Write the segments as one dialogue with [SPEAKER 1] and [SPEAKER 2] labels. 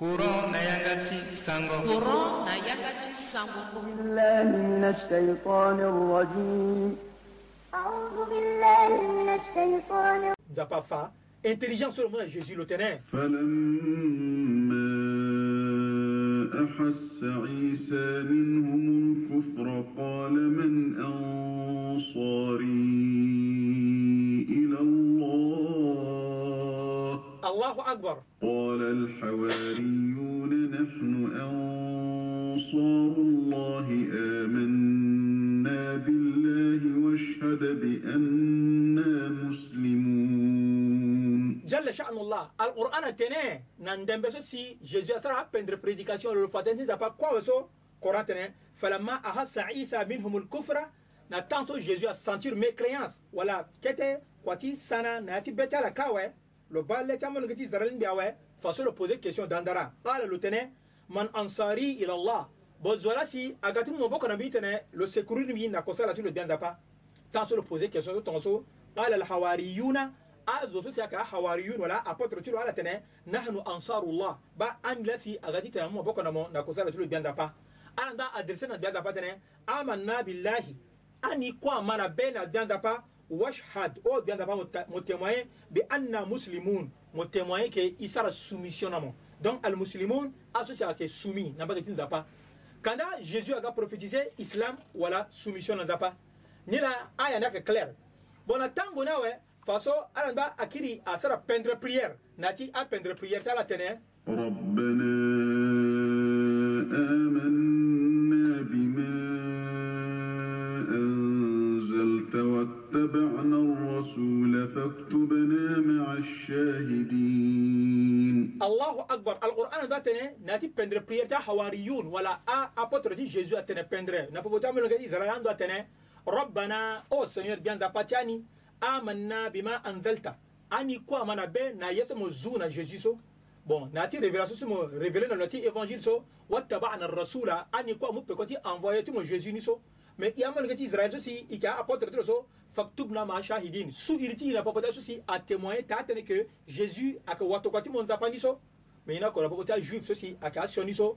[SPEAKER 1] courant na yanga ti sango
[SPEAKER 2] courant sango
[SPEAKER 3] بالله من الشيطان الرجيم
[SPEAKER 4] أعوذ بالله من الشيطان
[SPEAKER 5] intelligence oyo mona jésus tene
[SPEAKER 6] فلما أحس عيسى منهم الكفر قال من أنصاري إلى الله
[SPEAKER 5] الله أكبر.
[SPEAKER 6] قال الحواريون نحن أنصار الله آمنا بالله واشهد بأننا مسلمون.
[SPEAKER 5] جل شأن الله. القرآن تنه نندم بسو سي جيزو أسرع بندر prédication le fatin n'a pas قرآن تنه. فلما أحس عيسى منهم الكفر نتانسو جيزو a sentir mécréance ولا kete سانا sana na ti lo balle tamon ngati zaralin biawe faso lo poser question dandara. Qala lo tene man ansari ila allah. Bo zola si agati mo boko na bi tene lo secourir mi na kosala tu lo bianda pa tant so lo poser question so tonso qala al hawariyuna. A zo so ka hawariyun wala apôtre tu ala tene nahnu ansarullah. Ba an la si agati tene mo boko na mo na kosala tu lo bianda pa ala nda adresse na bianda pa tene amanna billahi. Ani kwa mana be na bianda pa washhad o bianda pa mo témoin bi anna muslimun mo témoin ke isara soumission na mo donc al muslimun associé à que soumis na ba tin zapa kanda jésus aga prophétisé islam wala soumission na zapa ni la aya na que clair bon na tango na we faso ala ba akiri asara peindre prière nati a peindre prière ta la tene
[SPEAKER 6] ربنا آمنا بما واتبعنا الرسول فاكتبنا مع الشاهدين.
[SPEAKER 5] الله أكبر. القرآن داتنا ناتي بندر بريير تاع حواريون ولا آ أبوتر دي جيزو أتنا بندر. نابو بوتامل نغي إزرائيان داتنا ربنا أو سنيور بيان داباتياني. آمنا بما أنزلت. أني كو امنا بي نا يسمو زونا جيزيسو. bon nati révélation si mo révélé na nati évangile so wattaba'na ar-rasula ani kwa mu pekoti envoyer ti mo jésus ni so mais yamalo kati israël aussi, so si ika apôtre tro so faktubna ma shahidin. Su iriti na papa susi a témoigner ta tene que Jésus a que wato kwati mon zapani so mais ina ko la papa juif susi a ka sioni so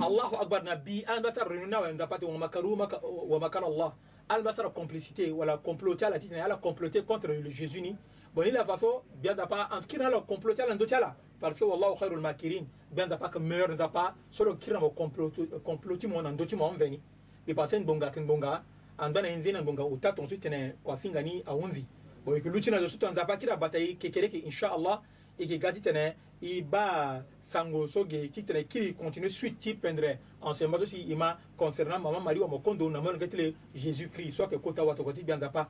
[SPEAKER 5] Allahu Akbar Nabi an ba tar renuna wa makaru maka- wa Allah. Al ba sara complicité wala comploter la titane ala comploter contre le Jésus ni. Bon il la façon bien da pas en kira la comploter la ndochala parce que wallahu khairul makirin bien da pas que meilleur da pas solo kira mo comploter comploter mo ndochi mo veni bi pasen bonga kin bonga an bana inzina bonga uta ton suite ne kwa singa ni a unzi bon que lutina de sutan da pas kira bataille kekere ke inshallah et que gadi tene i ba sango soge ti tene kiri continue suite ti pendre enseignement aussi ima concernant maman Marie wa mokondo na mon ketele Jésus Christ soit que kota wato koti bien dapa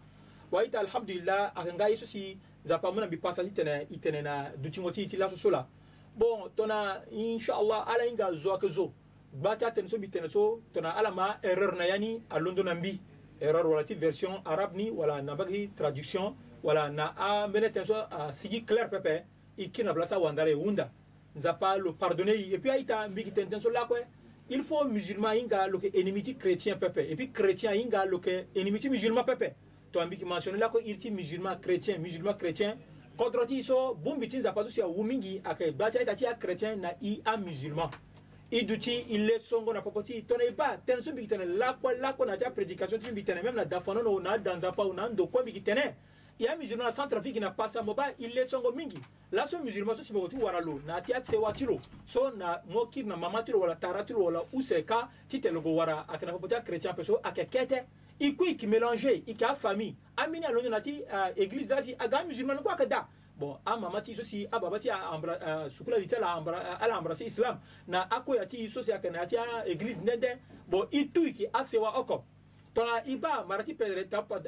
[SPEAKER 5] wa ita alhamdulillah akanga yesu si zapa mona bi pasa ti tene itene na dutingo ti la so sola bon tona inshallah ala inga zo ke zo. Bata tene so so tona ala ma erreur na yani a na erreur wala version arabe ni wala na bagi traduction wala na a mene so a clair pepe ikina blasa wandare wunda nzapa le pardonner et puis aita mbiki tenten so lakwe. Il faut musulman inga lo ke ennemi ti chrétien pepe. Et puis chrétien inga lo ke ennemi ti musulman pepe. To ambiki mentionner lako il ti musulman chrétien musulman chrétien. Contre ti so bumbi ti nzapa so si a wumingi ake bati aita ti a chrétien na i a musulman. I duti il le songo na poko ti tone ba. Tene so mbiki tene lakwa lakwa na ti a prédication ti mbiki tene. Même na dafano no na danzapa na ndokwa mbiki tene il y a musulman na centrafrique na pasa moba il le songo mingi. La so musulman so sibe ti wara lo na ti ati sewa so na mo kir na mama tilo wala tara tilo wala use ka ti tele go wara akana popo ta chrétien pe so ake kete. I ko ki mélanger i ka famille. Amini alondo na ti église da si aga musulman ko aka da bon a mama ti so si a baba ti a ambra uh, sukula di tala ambra uh, ala ambra islam. Na ako ya ti so si akana ti a église ndende. Bon i tu ki a sewa oko tɔnga i ba marati pendre tapa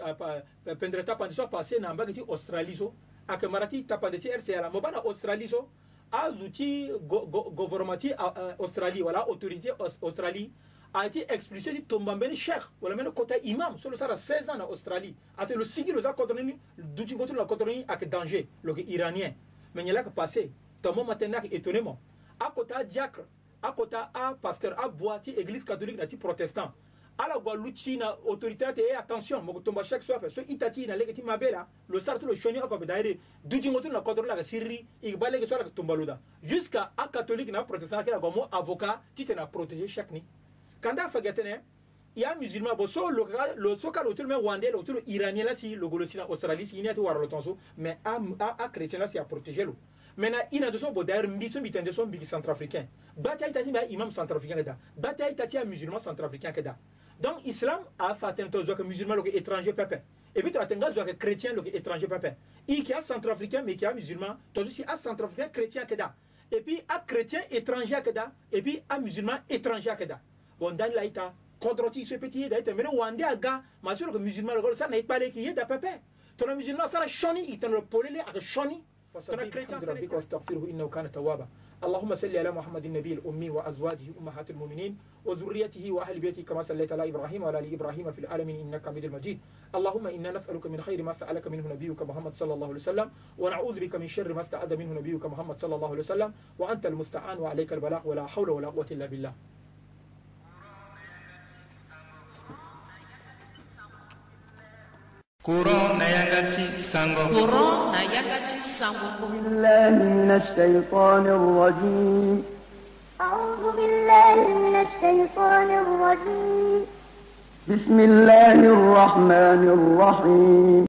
[SPEAKER 5] pendre tapa so passé na mbagi ti australie so ake marati tapa de ti rca la mo bana australie so a zouti go, go, gouvernementi uh, australie wala autorité aus, australie. A été expulsé di tombambeni cheikh wala mena kota imam. Solo sara 16 ans na australie. Ate lo sigi lo za kotoroni duti goto la kotoroni ak danger. Lo ke iranien. Mais nyala ka passé. Tomo matena ke étonné mo a kota diacre. A kota a pasteur a boiti église catholique na ti protestant ala gwa luchi na autorité te e attention mo tomba chaque soir so itati na lege ti mabela lo sartu lo shoni ako daire duji ngotu na kodro la ka sirri i ba lege so la ka tomba luda jusqu'à a catholique na protestant kila gwa mo avocat ti te na protéger chaque ni kanda fagatene ya musulman bo so lo ka lo so ka lo tulo me wande lo tulo iranien la si lo golo si na australie si ni ati waro lo tonso mais a a, a chrétien la si a protéger lo maintenant ina de so bo daire mbi so bitende so mbi centrafricain bata itati ba imam centrafricain keda bata itati a musulman centrafricain keda donc islam a faten to zoke musulman lo ke étranger pepe et puis to atenga zoke chrétien lo ke étranger pepe i ki a centrafricain mais ki a musulman. To si a centrafricain chrétien keda et puis a chrétien étranger keda et puis a musulman étranger keda bon dan la ita kodroti so petit da ita mena wande aga ma sur que musulman lo sa na ipale ki yeda pepe to na musulman sara shoni itan lo polele aga shoni to na chrétien اللهم صل على محمد النبي الأمي وأزواجه أمهات المؤمنين وذريته وأهل بيته كما صليت على إبراهيم وعلى آل إبراهيم في العالمين إنك حميد مجيد. اللهم إنا نسألك من خير ما سألك منه نبيك محمد صلى الله عليه وسلم ونعوذ بك من شر ما استعاذ منه نبيك محمد صلى الله عليه وسلم وأنت المستعان وعليك البلاغ ولا حول ولا قوة إلا بالله.
[SPEAKER 1] courant yakati sango
[SPEAKER 2] Quran na yakati sango
[SPEAKER 3] ash-shaytan ar-rajim
[SPEAKER 4] أعوذ بالله من الشيطان الرجيم
[SPEAKER 3] بسم الله الرحمن الرحيم